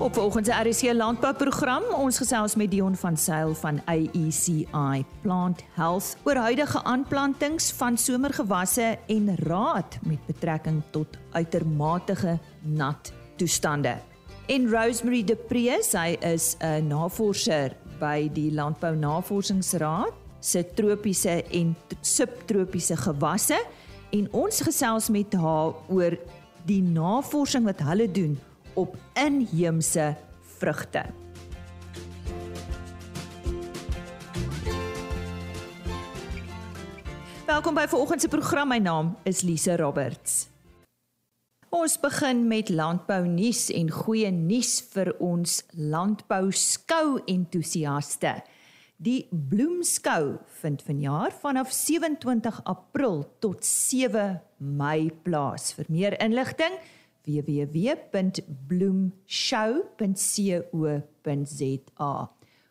Op vanoggend se RC landbouprogram, ons gesels met Dion van Sail van AECI Plant Health oor huidige aanplantings van somergewasse en raad met betrekking tot uitermate nat toestande. En Rosemary De Pre, sy is 'n navorser by die Landbou Navorsingsraad se tropiese en subtropiese gewasse en ons gesels met haar oor die navorsing wat hulle doen op inheemse vrugte. Welkom by vanoggend se program. My naam is Lise Roberts. Ons begin met landbou nuus en goeie nuus vir ons landbou skou entoesiaste. Die bloemskou vind vanjaar vanaf 27 April tot 7 Mei plaas. Vir meer inligting www.bloomshow.co.za.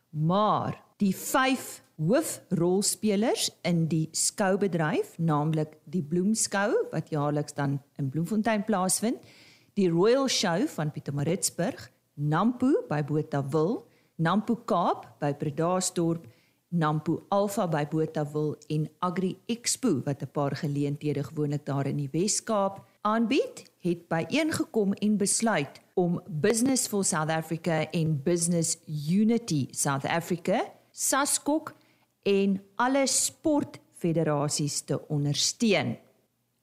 Maar die 5 hoofrolspelers in die skoubedryf, naamlik die Bloemskou wat jaarliks dan in Bloemfontein plaasvind, die Royal Show van Pietermaritzburg, Nampo by Botawil, Nampo Kaap by Bredasdorp, Nampo Alpha by Botawil en Agri Expo wat 'n paar geleenthede gewoonlik daar in die Wes-Kaap aanbied, het byeengekom en besluit om Business for South Africa en Business Unity South Africa, SASCOC en alle sportfederasies te ondersteun.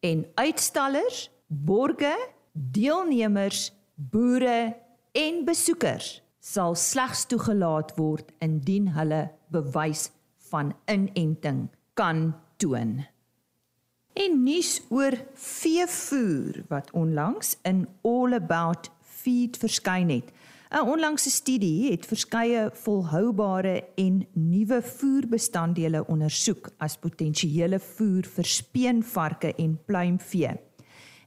En uitstallers, borgers, deelnemers, boere en besoekers sal slegs toegelaat word indien hulle bewys van inenting kan toon. En nuus oor veevoer wat onlangs in All About Feed verskyn het. 'n Onlangse studie het verskeie volhoubare en nuwe voerbestanddele ondersoek as potensiële voer vir speenvarke en pluimvee.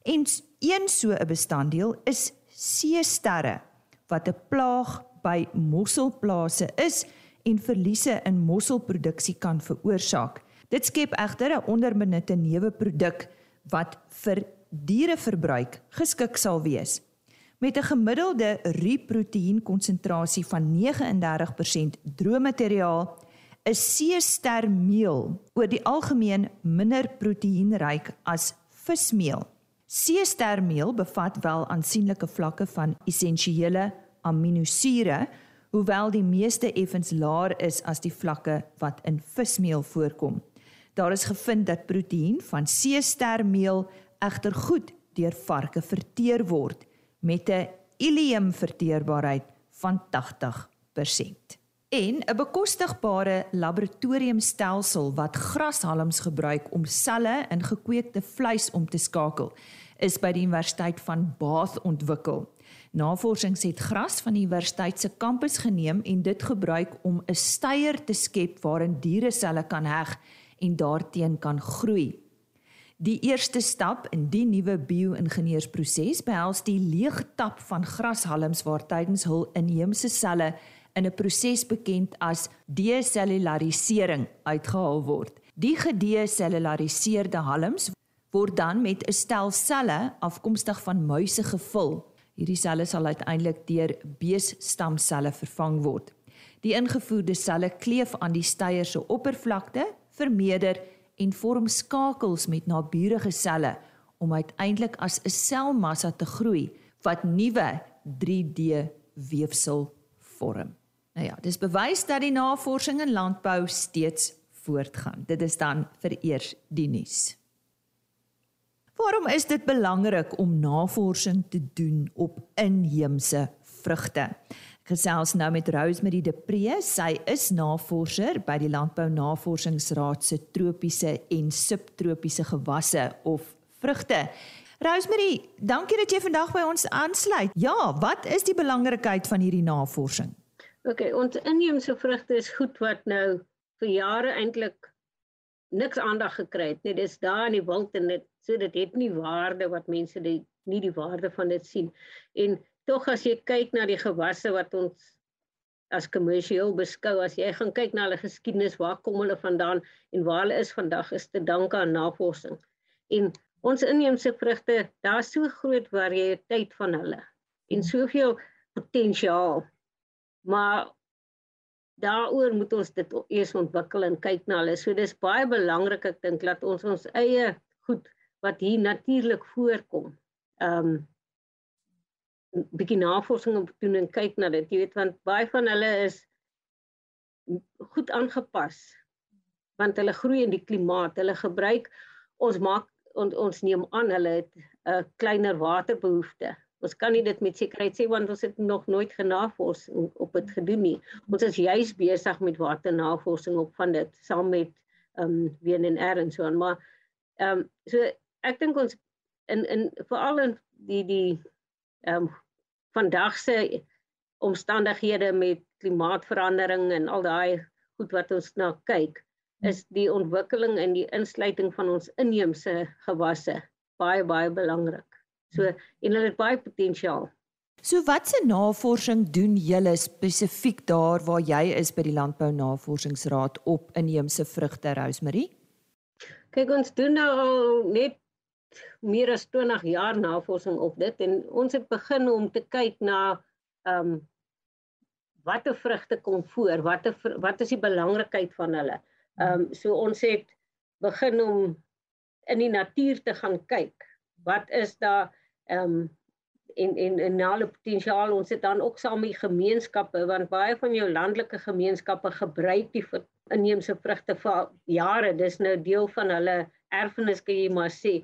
En een so 'n bestanddeel is seesterre wat 'n plaag by mosselplase is en verliese in mosselproduksie kan veroorsaak. Dit skep egter 'n onderbenutte neuweproduk wat vir diereverbruik geskik sal wees. Met 'n gemiddelde riproteïen konsentrasie van 39% droëmateriaal is seestermeel oor die algemeen minder proteïenryk as vismeel. Seestermeel bevat wel aansienlike vlakke van essensiële aminosure, hoewel die meeste effens laer is as die vlakke wat in vismeel voorkom. Daar is gevind dat proteïen van seestermeel egter goed deur varke verteer word met 'n ileum verteerbaarheid van 80%. En 'n bekostigbare laboratoriumstelsel wat grashalms gebruik om selle in gekweekte vleis om te skakel, is by die Universiteit van Bath ontwikkel. Navorsings het gras van die universiteit se kampus geneem en dit gebruik om 'n steier te skep waarin diere selle kan heg en daarteen kan groei. Die eerste stap in die nuwe bio-ingenieursproses behels die leegtap van grashalms waar tydens hul inheemse selle in 'n proses bekend as desellularisering uitgehaal word. Die gedesellulariseerde halms word dan met 'n stel selle afkomstig van muise gevul. Hierdie selle sal uiteindelik deur beesstamselle vervang word. Die ingevoerde selle kleef aan die steier se oppervlakte vermeerder en vorm skakels met naburige selle om uiteindelik as 'n selmassa te groei wat nuwe 3D weefsel vorm. Nou ja, dis bewys dat die navorsing in landbou steeds voortgaan. Dit is dan vir eers die nuus. Waarom is dit belangrik om navorsing te doen op inheemse vrugte? Gesels nou met Rosemary De Pre. Sy is navorser by die Landbou Navorsingsraad se tropiese en subtropiese gewasse of vrugte. Rosemary, dankie dat jy vandag by ons aansluit. Ja, wat is die belangrikheid van hierdie navorsing? OK, ons inheemse vrugte is goed wat nou vir jare eintlik niks aandag gekry het nie. Dis daar in die wild en dit so dit het nie waarde wat mense die nie die waarde van dit sien. En tog as jy kyk na die gewasse wat ons as kommersieel beskou, as jy gaan kyk na hulle geskiedenis, waar kom hulle vandaan en waar hulle is vandag is te danke aan navorsing. En ons inheemse vrugte, daar's so groot variëteit van hulle en soveel potensiaal. Maar daaroor moet ons dit eers ontwikkel en kyk na hulle. So dis baie belangrik ek dink dat ons ons eie goed wat hier natuurlik voorkom. Ehm um, bietjie navorsing op doen en kyk na dit. Jy weet want baie van hulle is goed aangepas want hulle groei in die klimaat. Hulle gebruik ons maak on, ons neem aan hulle het 'n kleiner waterbehoefte. Ons kan nie dit met sekerheid sê want ons het nog nooit genavors op dit gedoen nie. Ons is juis besig met waternavorsing op van dit saam met ehm um, WNR en so aan, maar ehm um, so ek dink ons in in veral in die die ehm um, vandag se omstandighede met klimaatsverandering en al daai goed wat ons na kyk is die ontwikkeling en die insluiting van ons inheemse gewasse baie baie belangrik. So en hulle het baie potensiaal. So watse navorsing doen julle spesifiek daar waar jy is by die Landbou Navorsingsraad op inheemse vrugte Rosemary? Kyk ons doen nou al net meer as 20 jaar navorsing op dit en ons het begin om te kyk na ehm um, watter vrugte kom voor, watter wat is die belangrikheid van hulle. Ehm um, so ons het begin om in die natuur te gaan kyk. Wat is daar ehm um, en en en alle potensiaal ons het dan ook saam met gemeenskappe want baie van jou landelike gemeenskappe gebruik die inheemse vrugte vir jare. Dis nou deel van hulle erfenis kan jy maar sê.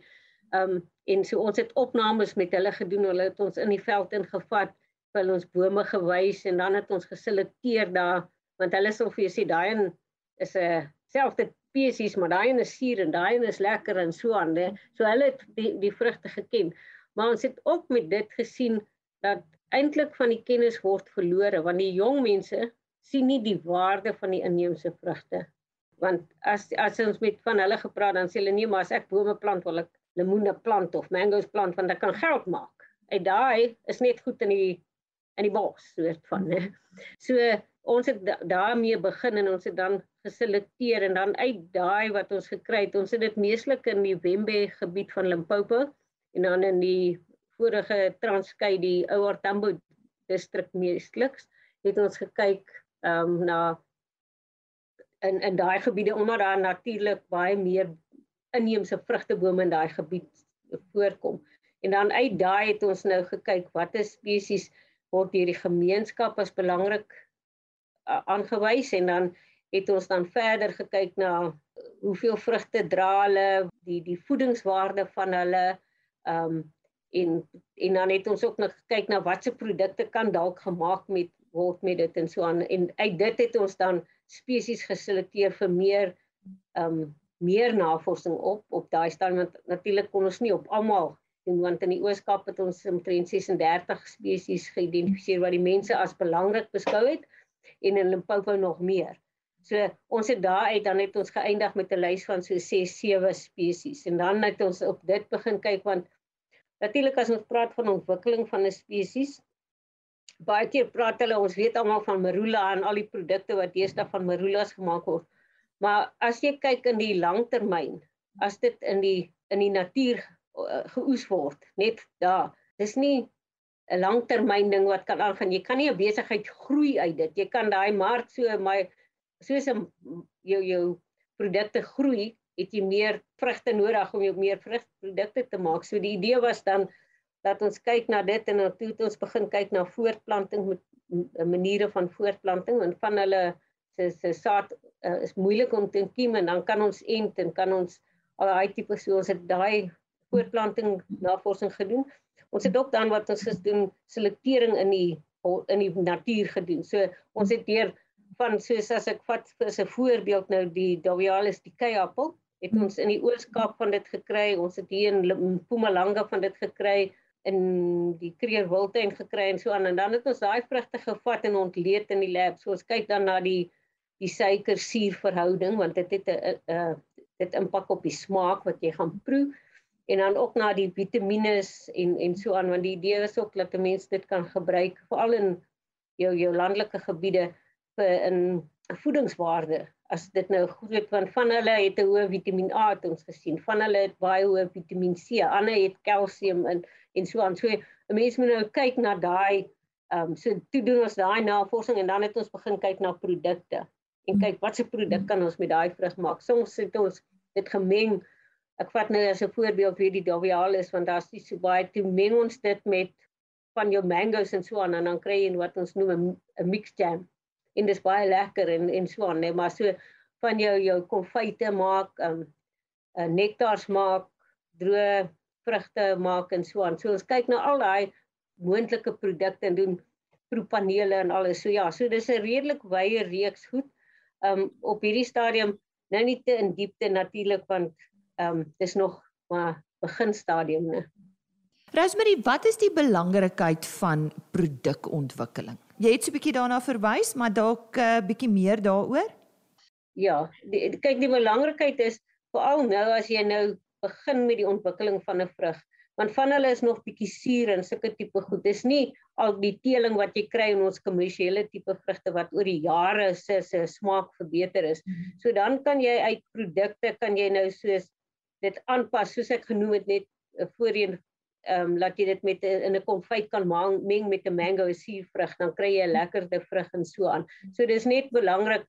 Ehm um, en so ons het opnames met hulle gedoen. Hulle het ons in die veld ingevat, vir ons bome gewys en dan het ons geselekteer daar want hulle sê of jy sê daai is 'n selfde spesies, maar daai is suur en daai is lekker en so aan. He. So hulle het die die vrugte geken. Maar ons het ook met dit gesien dat eintlik van die kennis word verlore want die jong mense sien nie die waarde van die inheemse vrugte want as as ons met van hulle gepraat dan sê hulle nee maar as ek bome plant wil ek lemoene plant of mangoes plant want ek kan geld maak. En daai is net goed in die in die bos soort van hè. So ons het daarmee begin en ons het dan geselekteer en dan uit daai wat ons gekry het, ons het dit meeslik in die Wembe gebied van Limpopo en dan in die vorige Transkei die ouer Tambo distrik meestliks het ons gekyk ehm um, na in in daai gebiede omdat daar natuurlik baie meer inheemse vrugtebome in daai gebied voorkom. En dan uit daai het ons nou gekyk watter spesies word deur die gemeenskap as belangrik uh, aangewys en dan het ons dan verder gekyk na hoeveel vrugte dra hulle, die die voedingswaarde van hulle ehm um, en en dan het ons ook nog gekyk na watse produkte kan dalk gemaak met word met dit en so aan en uit dit het ons dan spesies geselekteer vir meer ehm um, meer navorsing op op daai stadium want natuurlik kon ons nie op almal doen want in die Ooskaap het ons omtrent 36 spesies geïdentifiseer wat die mense as belangrik beskou het en in Limpopo nog meer. So ons het daar uit dan het ons geëindig met 'n lys van so 6 7 spesies en dan het ons op dit begin kyk want natuurlik as ons praat van ontwikkeling van 'n spesies baie keer praat hulle ons weet almal van marula en al die produkte wat deesdae van marulas gemaak word Maar as jy kyk in die langtermyn, as dit in die in die natuur uh, geoes word, net daar. Dis nie 'n langtermyn ding wat kan aangaan. Jy kan nie 'n besigheid groei uit dit. Jy kan daai mark so maar soos 'n jou jou produkte groei, het jy meer vrugte nodig om jou meer vrugprodukte te maak. So die idee was dan dat ons kyk na dit en dan toe het ons begin kyk na voortplanting met maniere van voortplanting en van hulle se se saad uh, is moeilik om te kiem en dan kan ons ent en kan ons al daai tipe so ons het daai voortplanting navorsing gedoen. Ons het ook dan wat ons gedoen selektering in die in die natuur gedoen. So ons het deur van soos as ek vat as 'n voorbeeld nou die Davialis die keiappel het ons in die Ooskaap van dit gekry. Ons het hier in Mpumalanga van dit gekry in die Kreer Wildtuin gekry en so aan en dan het ons daai vrugte gevat en ontleed in die lab. So ons kyk dan na die die suiker-suur verhouding want dit het 'n uh, dit impak op die smaak wat jy gaan proe en dan ook na die vitamiene en en so aan want die idee is ook dat 'n mens dit kan gebruik veral in jou jou landelike gebiede vir in voedingswaarde as dit nou is want van hulle het 'n hoë Vitamiin A het ons gesien van hulle het baie hoë Vitamiin C ander het kalsium en en so aan so 'n mens moet nou kyk na daai Ehm um, so toe doen ons daai navorsing en dan het ons begin kyk na produkte en kyk watse produk kan ons met daai vrug maak. Soms het ons dit gemeng. Ek vat nou as 'n voorbeeld wie die Davial is want daar's nie so baie toe meng ons dit met van jou mangoes en so aan en dan kry jy wat ons noem 'n mix jam. En dis baie lekker en en so aan, nee, maar so van jou jou konfyte maak, ehm um, 'n nektars maak, droë vrugte maak en so aan. So ons kyk na al daai moontlike produkte en doen proefpanele en alles. So ja, so dis 'n redelik wye reeks goed. Um op hierdie stadium nou nie te in diepte natuurlik want um dis nog maar begin stadium né. Rosemary, wat is die belangrikheid van produkontwikkeling? Jy het so 'n bietjie daarna verwys, maar dalk 'n uh, bietjie meer daaroor? Ja, die, kyk die belangrikheid is veral nou as jy nou begin met die ontwikkeling van 'n vrug want van hulle is nog bietjie suur en sulke tipe goed. Dis nie al die teeling wat jy kry in ons kommersiële tipe vrugte wat oor die jare se se smaak verbeter is. Mhm. So dan kan jy uit produkte kan jy nou soos dit aanpas soos ek genoem het net uh, voorheen ehm um, laat jy dit met in 'n konfyt kan meng met 'n mango suurvrug dan kry jy 'n lekkerder vrug en so aan. So dis net belangrik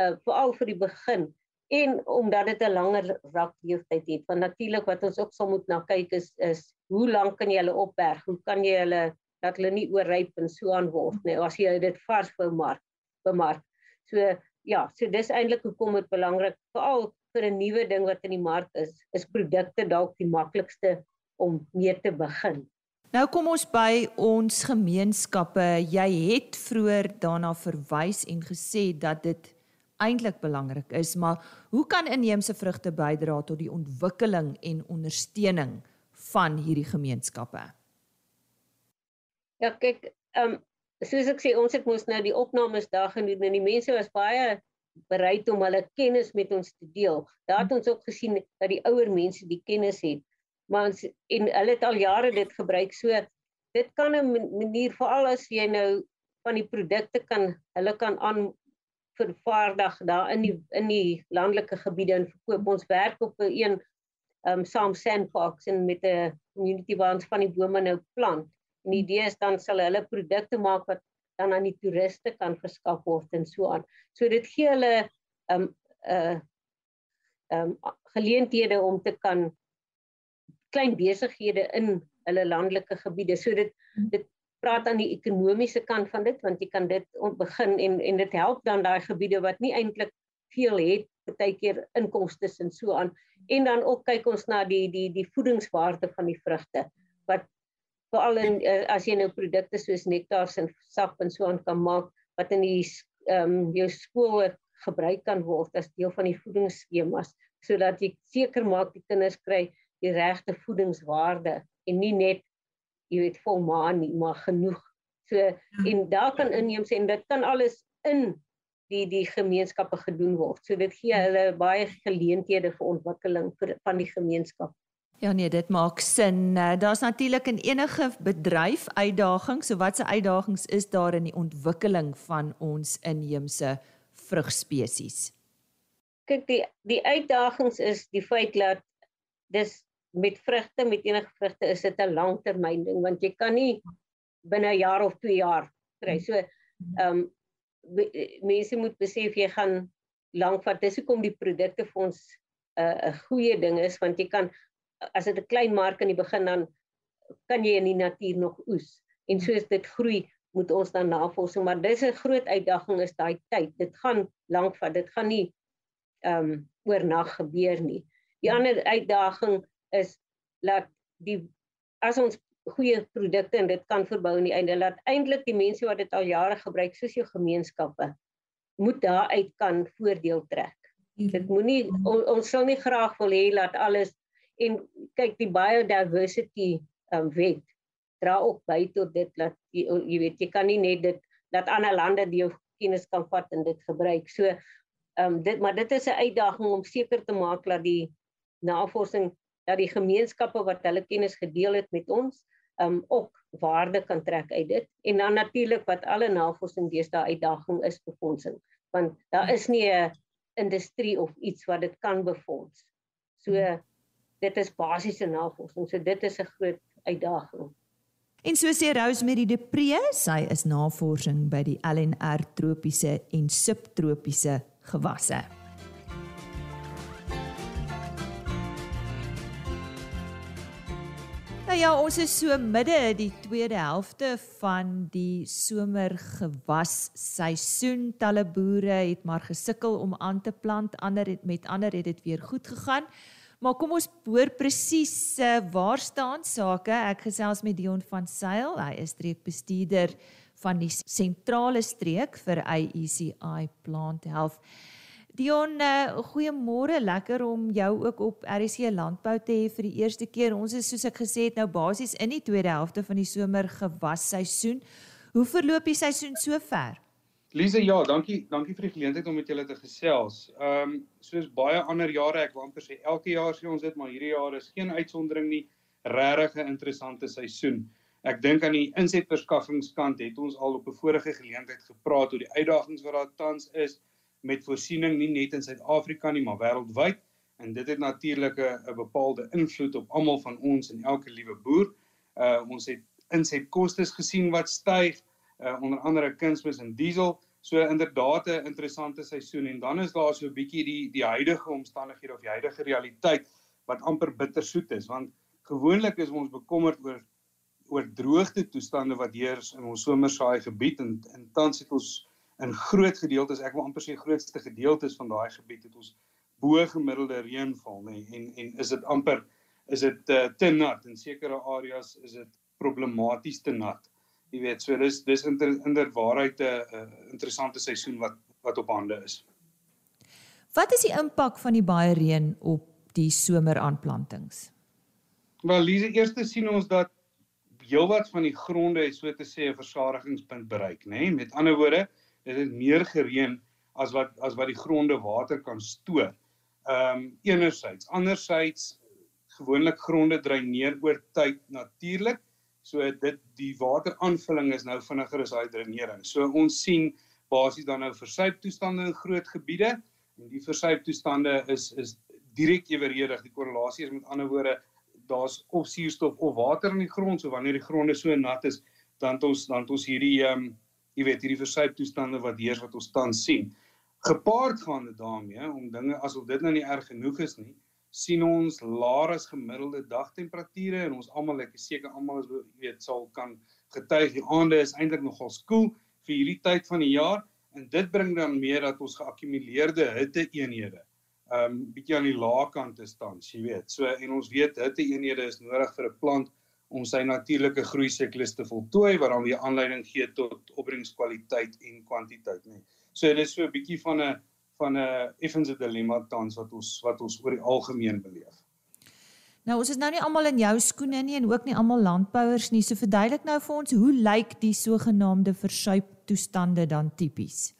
uh, veral vir die begin en omdat dit 'n langer rakleeftyd het want natuurlik wat ons ook sal moet na kyk is is hoe lank kan jy hulle opberg hoe kan jy hulle dat hulle nie oorryp en so aan word nie as jy dit vars wou maak bemark so ja so dis eintlik hoekom dit belangrik veral vir 'n nuwe ding wat in die mark is is produkte dalk die maklikste om mee te begin Nou kom ons by ons gemeenskappe. Jy het vroeër daarna verwys en gesê dat dit eintlik belangrik is, maar hoe kan inheemse vrugte bydra tot die ontwikkeling en ondersteuning van hierdie gemeenskappe? Ja, kyk, ehm um, soos ek sê, ons het mos nou die opnames daar gedoen en die mense was baie bereid om hulle kennis met ons te deel. Daar het ons ook gesien dat die ouer mense die kennis het. Maar ons en hulle het al jare dit gebruik. So dit kan 'n manier veral as jy nou van die produkte kan hulle kan aan vervaardig daar in die in die landelike gebiede en verkoop. Ons werk op 'n een ehm um, saam sandbox en met 'n community waar ons van die bome nou plant. En die idee is dan sal hulle produkte maak wat dan aan die toeriste kan verskaf word en so aan. So dit gee hulle ehm um, 'n uh, ehm um, geleenthede om te kan klein besighede in hulle landelike gebiede. So dit dit praat aan die ekonomiese kant van dit want jy kan dit begin en en dit help dan daai gebiede wat nie eintlik veel het partykeer inkomste en so aan en dan ook kyk ons na die die die voedingswaarde van die vrugte wat veral in eh, as jy nou produkte soos nektars en sap en so aan kan maak wat in die ehm um, jou skool gebruik kan word as deel van die voedingsskemas sodat jy seker maak die kinders kry die regte voedingswaarde en nie net jy weet volmaan nie, maar genoeg. So ja. en daar kan inheemse en dit kan alles in die die gemeenskappe gedoen word. So dit gee hulle baie geleenthede vir ontwikkeling vir van die gemeenskap. Ja nee, dit maak sin. Eh, daar's natuurlik in enige bedryf uitdagings. So watse uitdagings is daar in die ontwikkeling van ons inheemse vrugspesies? Kyk, die die uitdagings is die feit dat dis met vrugte met enige vrugte is dit 'n langtermyn ding want jy kan nie binne 'n jaar of 2 jaar kry. So ehm um, mense moet besef jy gaan lank vat. Dis hoekom die produkte vir ons 'n uh, 'n goeie ding is want jy kan as dit 'n klein mark in die begin dan kan jy in die natuur nog oes. En soos dit groei, moet ons dan navorsing, maar dis 'n groot uitdaging is daai tyd. Dit gaan lank vat. Dit gaan nie ehm um, oornag gebeur nie. Die ander uitdaging is dat die as ons goeie produkte en dit kan verbou in die einde laat eintlik die mense wat dit al jare gebruik soos jou gemeenskappe moet daaruit kan voordeel trek. Mhm. Dit moenie on, ons sal nie graag wil hê dat alles en kyk die biodiversity um, wet dra ook by tot dit dat jy, jy weet jy kan nie net dit dat ander lande die jou kennis kan vat en dit gebruik. So ehm um, dit maar dit is 'n uitdaging om seker te maak dat die navorsing dat die gemeenskappe wat hulle kennis gedeel het met ons um ook waarde kan trek uit dit en dan natuurlik wat alle navorsing deesdae uitdaging is befondsing want daar is nie 'n industrie of iets wat dit kan befonds. So dit is basiese navorsing. So dit is 'n groot uitdaging. En so sê Rosemary de Pre, sy is navorsing by die LNR tropiese en subtropiese gewasse. Nou ja, ons is so midde die tweede helfte van die somergewas seisoen. Talle boere het maar gesukkel om aan te plant, ander het met ander het dit weer goed gegaan. Maar kom ons boor presies uh, waar staan sake. Ek gesels met Dion van Sail. Hy is streekbestuurder van die sentrale streek vir AECI Plant Health. Dion, uh, goeiemôre. Lekker om jou ook op RC Landbou te hê vir die eerste keer. Ons is soos ek gesê het nou basies in die tweede helfte van die somer gewasseisoen. Hoe verloop die seisoen sover? Lise, ja, dankie, dankie vir die geleentheid om met julle te gesels. Ehm um, soos baie ander jare, ek wil amper sê elke jaar sê ons dit, maar hierdie jaar is geen uitsondering nie. Regtig 'n interessante seisoen. Ek dink aan die insetverskaffingskant het ons al op 'n vorige geleentheid gepraat oor die uitdagings wat daar tans is met voorsiening nie net in Suid-Afrika nie, maar wêreldwyd en dit het natuurlik 'n bepaalde invloed op almal van ons en elke liewe boer. Uh ons het insetkoste gesien wat styg, uh onder andere kunsmis en diesel. So inderdaad 'n interessante seisoen. En dan is daar so 'n bietjie die die huidige omstandighede of die huidige realiteit wat amper bittersoet is. Want gewoonlik is ons bekommerd oor oor droogte toestande wat heers in ons somersaai gebied. En en tans het ons in groot gedeeltes, ek wil amper sê grootste gedeeltes van daai gebied het ons bo gemiddelde reënval nê. En en is dit amper is dit uh, te nat? In sekere areas is dit problematies te nat. Jy weet, so dis dis inter, inderwaarheid 'n uh, interessante seisoen wat wat op hande is. Wat is die impak van die baie reën op die someraanplantings? Wel, Lise, eers sien ons dat heelwat van die gronde het so te sê 'n versadigingspunt bereik, nê? Nee? Met ander woorde, dit het meer gereën as wat as wat die gronde water kan stoor. Ehm um, enerzijds, anderzijds gewoonlik gronde dreineer oor tyd natuurlik. So dit die wateraanvulling is nou vinniger as daai dreinering. So ons sien basies dan nou versuiptoestande in groot gebiede en die versuiptoestande is is direk eweredig. Die korrelasie is met ander woorde daar's of suurstof of water in die grond. So wanneer die gronde so nat is, dan het ons dan het ons hierdie ehm um, jy weet hierdie versuiptoestande wat heers wat ons tans sien. Gepaard gaande daarmee om dinge asof dit nou nie erg genoeg is nie, sien ons laer as gemiddelde dagtemperature en ons almal ek is seker almal is weet sal kan getuig die aande is eintlik nogal koel vir hierdie tyd van die jaar en dit bring dan meer dat ons geakkumuleerde hitte eenhede um bietjie aan die lae kant is tans, jy weet. So en ons weet hitte eenhede is nodig vir 'n plant om sy natuurlike groei siklus te voltooi wat dan weer aanleiding gee tot opbrengskwaliteit en kwantiteit nê. So dit is so 'n bietjie van 'n van 'n effense dilemma tans wat ons wat ons oor die algemeen beleef. Nou ons is nou nie almal in jou skoene nie en ook nie almal landbouers nie. So verduidelik nou vir ons hoe lyk die sogenaamde versuip toestande dan tipies?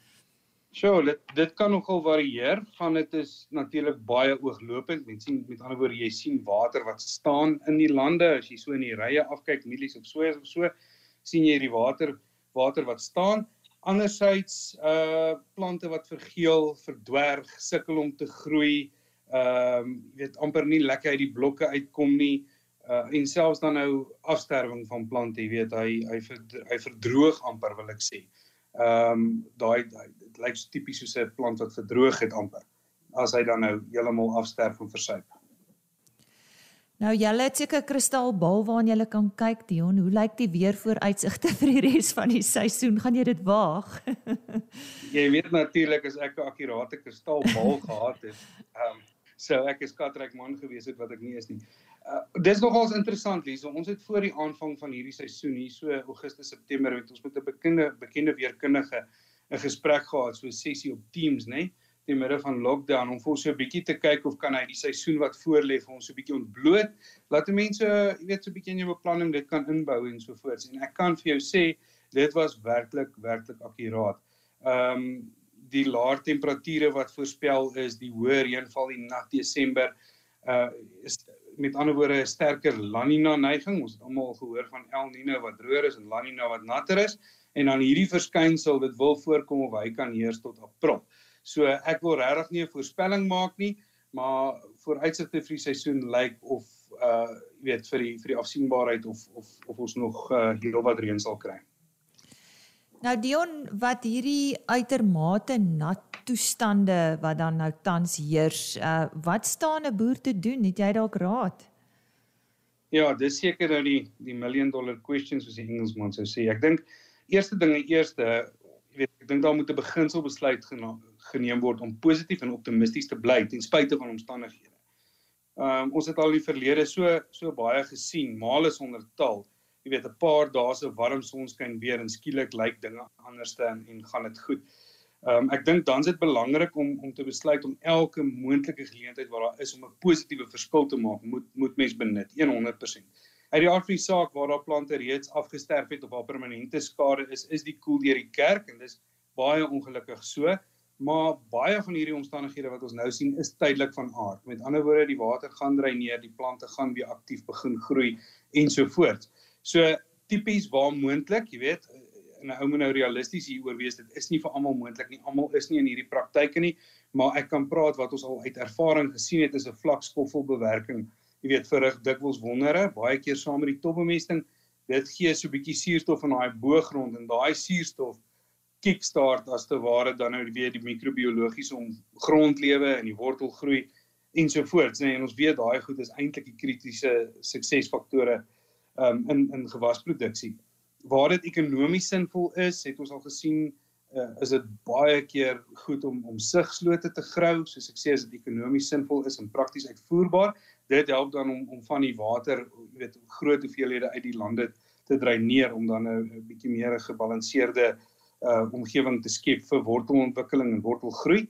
Sjoe, dit dit kan nogal varieer. Van dit is natuurlik baie ooglopend. Mens sien met ander woorde jy sien water wat staan in die lande as jy so in die rye afkyk, mielies of so of so, sien jy die water water wat staan. Andersyds uh plante wat vergeel, verdwerg, sukkel om te groei. Ehm uh, jy weet amper nie lekker uit die blokke uitkom nie. Uh en selfs dan nou afsterwing van plante, jy weet hy hy hy verdroog amper wil ek sê. Ehm um, daai dit lyk so tipies soos 'n plant wat verdroog het amper as hy dan nou heeltemal afsterf en versuip. Nou julle het seker kristalbal waarna jy kan kyk Dion, hoe lyk die weervooruitsigte vir die res van die seisoen? Gaan jy dit waag? jy weet natuurlik as ek 'n akkurate kristalbal gehad het, ehm um, sou ek 'n skatryk man gewees het wat ek nie is nie. Uh, dis nogals interessant Lies. Ons het voor die aanvang van hierdie seisoen hier so Augustus September het ons met 'n bekende bekende weerkundige 'n gesprek gehad, so 'n sessie op Teams, nê, nee, te midde van lockdown om vir ons so 'n bietjie te kyk of kan hy die seisoen wat voorlê vir ons so 'n bietjie ontbloot. Laat die mense, jy weet, so 'n bietjie in jou beplanning dit kan inbou en so voort. En ek kan vir jou sê dit was werklik werklik akkuraat. Ehm um, die laer temperature wat voorspel is, die hoë reënval in nat Desember uh is met ander woorde 'n sterker La Nina neiging. Ons het almal gehoor van El Niño wat droër is en La Nina wat natter is en dan hierdie verskynsel dit wil voorkom of hy kan heers tot April. So ek wil regtig nie 'n voorspelling maak nie, maar vooruitsigte vir die seisoen lyk of uh jy weet vir die vir die afsienbaarheid of of of ons nog uh heelwat reën sal kry. Nou Dion, wat hierdie uitermate nat toestande wat dan nou tans heers, uh wat staan 'n boer te doen? Het jy dalk raad? Ja, dis seker nou die die million dollar question soos die Engelsman sou sê. Ek dink eerste ding, die eerste, jy weet, ek dink daar moet 'n beginselbesluit geneem word om positief en optimisties te bly ten spyte van omstandighede. Ehm um, ons het al in die verlede so so baie gesien, male sonder taal. Jy weet 'n paar dae se warm sonskyn weer en skielik lyk dinge anderste en, en gaan dit goed. Ehm um, ek dink dan is dit belangrik om om te besluit om elke moontlike geleentheid wat daar is om 'n positiewe verskil te maak, moet moet mens benut 100%. Uit die aard van die saak waar daar plante reeds afgesterf het of waar permanente skade is, is die koel deur die kerk en dis baie ongelukkig so maar baie van hierdie omstandighede wat ons nou sien is tydelik van aard. Met ander woorde, die water gaan dreineer, die plante gaan weer aktief begin groei ensovoorts. So tipies waar moontlik, jy weet, en 'n ou moet nou realisties hieroor wees, dit is nie vir almal moontlik nie. Almal is nie in hierdie praktyke nie, maar ek kan praat wat ons al uit ervaring gesien het is 'n vlak skoffelbewerking. Jy weet, verrig dikwels wondere, baie keer saam met die topbemesting, dit gee so 'n bietjie suurstof in daai boogrond en daai suurstof kickstart as te ware dan nou weer die microbiologiese om grondlewe en die wortelgroei ensovoorts nê nee, en ons weet daai goed is eintlik die kritiese suksesfaktore um, in in gewasproduksie. Waar dit ekonomies sinvol is, het ons al gesien uh, is dit baie keer goed om om sigslote te grou, soos ek sê as dit ekonomies sinvol is en prakties uitvoerbaar. Dit help dan om om van die water, jy weet, groot hoeveelhede uit die lande te dreineer om dan 'n bietjie meer gebalanseerde uh omgewing te skep vir wortelontwikkeling en wortelgroei.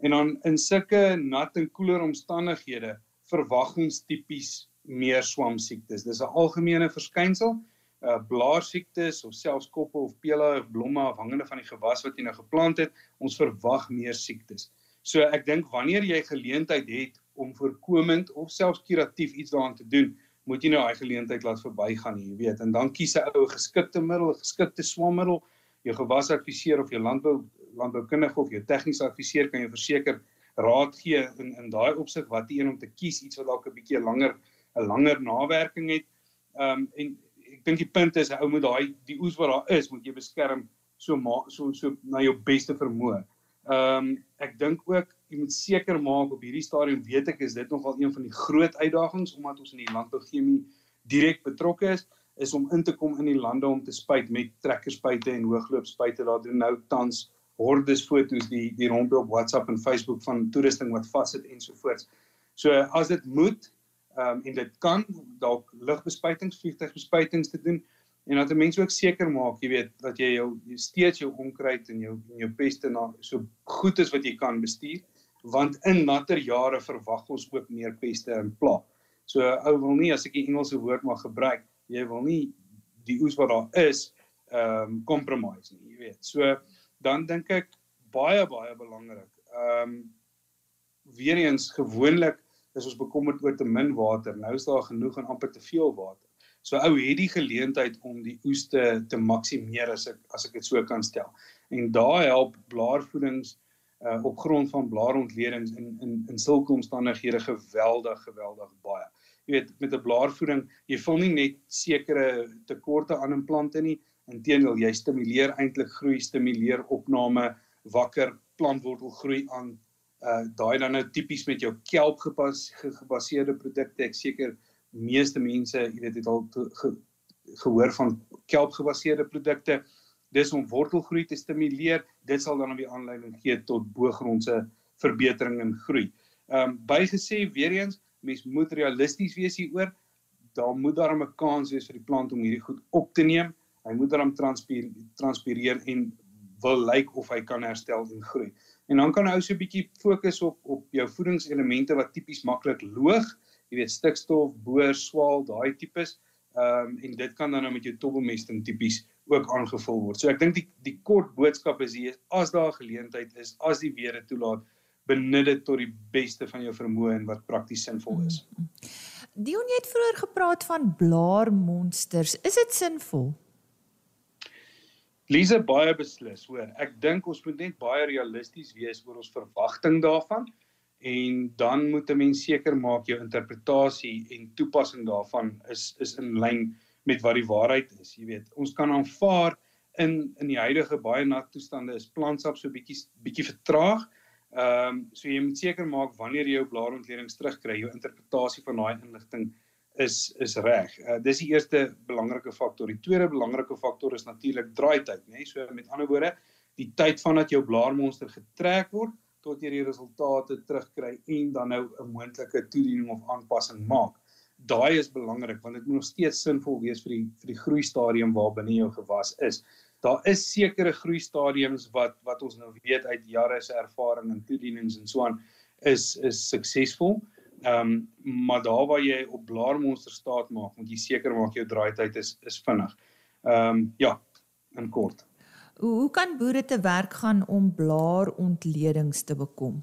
En dan in sulke nat en koeler omstandighede verwag ons tipies meer swamsiektes. Dis 'n algemene verskynsel. Uh blaarsiektes of selfs koppe of pele of blomme afhangende van die gewas wat jy nou geplant het, ons verwag meer siektes. So ek dink wanneer jy geleentheid het om voorkomend of selfs kuratief iets daaraan te doen, moet jy nou daai geleentheid laat verbygaan, jy weet. En dan kies 'n ou geskikte middel, geskikte swammiddel jou gewasadviseur of jou landbou landboukundige of jou tegniese adviseur kan jou verseker raad gee in in daai opsig wat een om te kies iets wat dalk 'n bietjie langer 'n langer nawerking het. Ehm um, en ek dink die punt is 'n ou moet daai die oes wat daar is, moet jy beskerm so ma, so so na jou beste vermoë. Ehm um, ek dink ook jy moet seker maak op hierdie stadium weet ek is dit nogal een van die groot uitdagings omdat ons in die landbouchemie direk betrokke is is om in te kom in die lande om te spuit met trekkerspuite en hoogloopspuite. Daar doen nou tans hordes foto's die die rondte op WhatsApp en Facebook van toerusting wat vassit ensovoorts. So as dit moet ehm um, en dit kan dalk lugbespuitings, vliegtuigbespuitings te doen en dat mense ook seker maak, jy weet, dat jy jou jy steeds jou onkruid en jou en jou peste na so goed as wat jy kan bestuur want in natter jare verwag ons ook meer peste en pla. So ou wil nie as ek die Engelse woord mag gebruik jy wil nie die oes wat daar is ehm um, compromise nie, jy weet. So dan dink ek baie baie belangrik. Ehm um, weer eens gewoonlik is ons bekommerd oor te min water. Nou is daar genoeg en amper te veel water. So ou het die geleentheid om die oes te te maksimeer as ek as ek dit so kan stel. En daai help blaarvoedings uh op grond van blaarontledings in in in sulke omstandighede geweldig geweldig baie jy weet met 'n blaarvoeding, jy vul nie net sekere tekorte aan in plante nie, inteendeel jy stimuleer eintlik groei, stimuleer opname, wakker plantwortel groei aan. Uh daai dan nou tipies met jou kelp gepas, gebaseerde produkte. Ek seker meeste mense, jy weet, het al ge, gehoor van kelp gebaseerde produkte. Dis om wortelgroei te stimuleer. Dit sal dan op die aanleiding gee tot boogrondse verbetering en groei. Ehm um, bygesê weer eens mens moet realisties wees hieroor. Daar moet daar 'n kans wees vir die plant om hierdie goed op te neem. Hy moet dan transpireer, transpireer en wil lyk of hy kan herstel en groei. En dan kan hy so 'n bietjie fokus op op jou voedingselemente wat tipies maklik loog, jy weet stikstof, boor, swaal, daai tipes. Ehm um, en dit kan dan nou met jou tobbelmesting tipies ook aangevul word. So ek dink die die kort boodskap is hier as daar 'n geleentheid is, as die weer toelaat, benut dit tot die beste van jou vermoë en wat prakties sinvol is. Mm, mm. Dion het vroeër gepraat van blaarmonsters. Is dit sinvol? Lise baie beslis, hoor. Ek dink ons moet net baie realisties wees oor ons verwagting daarvan en dan moet 'n mens seker maak jou interpretasie en toepassing daarvan is is in lyn met wat die waarheid is. Jy weet, ons kan aanvaar in in die huidige baie nat toestande is plantsap so bietjie bietjie vertraag. Ehm um, so jy moet seker maak wanneer jy jou blaarontledings terugkry, jou interpretasie van daai inligting is is reg. Uh, dis die eerste belangrike faktor. Die tweede belangrike faktor is natuurlik draaityd, nê? Nee? So met ander woorde, die tyd vandat jou blaarmonster getrek word tot jy die resultate terugkry en dan nou 'n moontlike toediening of aanpassing maak. Daai is belangrik want dit moet nog steeds sinvol wees vir die vir die groei stadium waar binne jou gewas is. Daar is sekere groei stadiums wat wat ons nou weet uit jare se ervaring en toedienings en so aan is is suksesvol. Ehm um, maar daar waar jy op blaarmonster staat maak, moet jy seker maak jou draaityd is is vinnig. Ehm um, ja, in kort. Hoe, hoe kan boere te werk gaan om blaarontledings te bekom?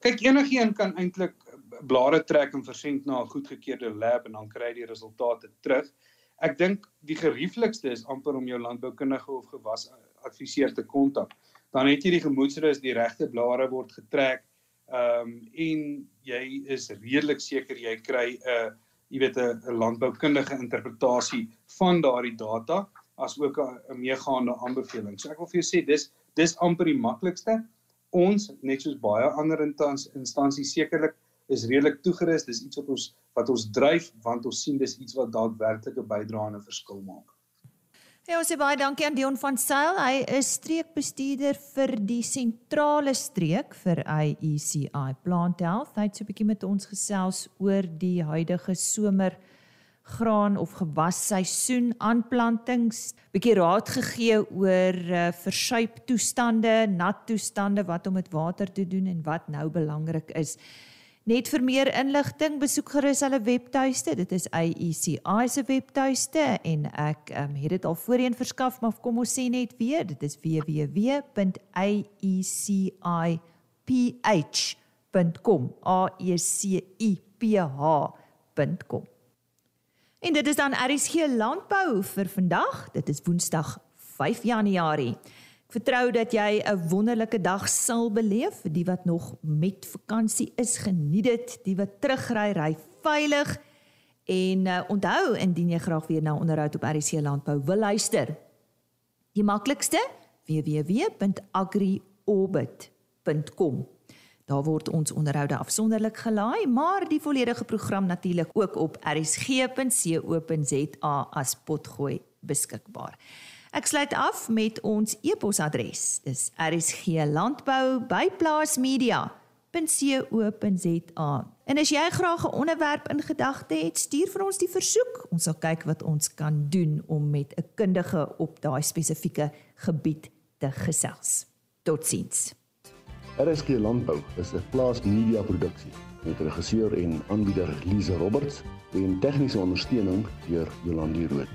Kyk, enigiemand kan eintlik blare trek en versend na 'n goedgekeurde lab en dan kry jy die resultate terug. Ek dink die gerieflikste is amper om jou landboukundige of gewas adviseur te kontak. Dan het jy die gemoedsrus, die regte blare word getrek. Ehm um, en jy is redelik seker jy kry 'n uh, jy weet 'n landboukundige interpretasie van daardie data as ook 'n meegaande aanbeveling. So ek wil vir jou sê dis dis amper die maklikste. Ons net soos baie ander instansies sekerlik is redelik toegerus. Dis iets wat ons wat ons dryf want ons sien dis iets wat daadwerklik 'n bydrae en 'n verskil maak. Ja, ons sê baie dankie aan Dion van Sail. Hy is streekbestuurder vir die sentrale streek vir IECI Plant Health. Hy het so 'n bietjie met ons gesels oor die huidige somer graan of gewasseisoen aanplantings, bietjie raad gegee oor uh, versuip toestande, nat toestande, wat om met water te doen en wat nou belangrik is. Net vir meer inligting besoek gerus hulle webtuiste. Dit is IECI se webtuiste en ek um, het dit al voorheen verskaf, maar kom ons sê net weer, dit is www.ieciph.com. A E C I P H.com. En dit is dan RSG Landbou vir vandag. Dit is Woensdag 5 Januarie. Vertrou dat jy 'n wonderlike dag sal beleef. Vir die wat nog met vakansie is, geniet dit. Die wat terugry, ry veilig. En uh, onthou indien jy graag weer na onderhoud op RSC Landbou wil luister. Die maklikste www.agriorbit.com Daar word ons onderhoude afsonderlik gelaai, maar die volledige program natuurlik ook op rsg.co.za as potgooi beskikbaar. Ek sluit af met ons e-posadres. Dis rsglandbou@plaasmedia.co.za. En as jy graag 'n onderwerp in gedagte het, stuur vir ons die versoek. Ons sal kyk wat ons kan doen om met 'n kundige op daai spesifieke gebied te gesels. Totsiens. RSG Landbou is 'n plaas media produksie met regisseur en aanbieder Lize Roberts en tegniese ondersteuning deur Jolande Rooi.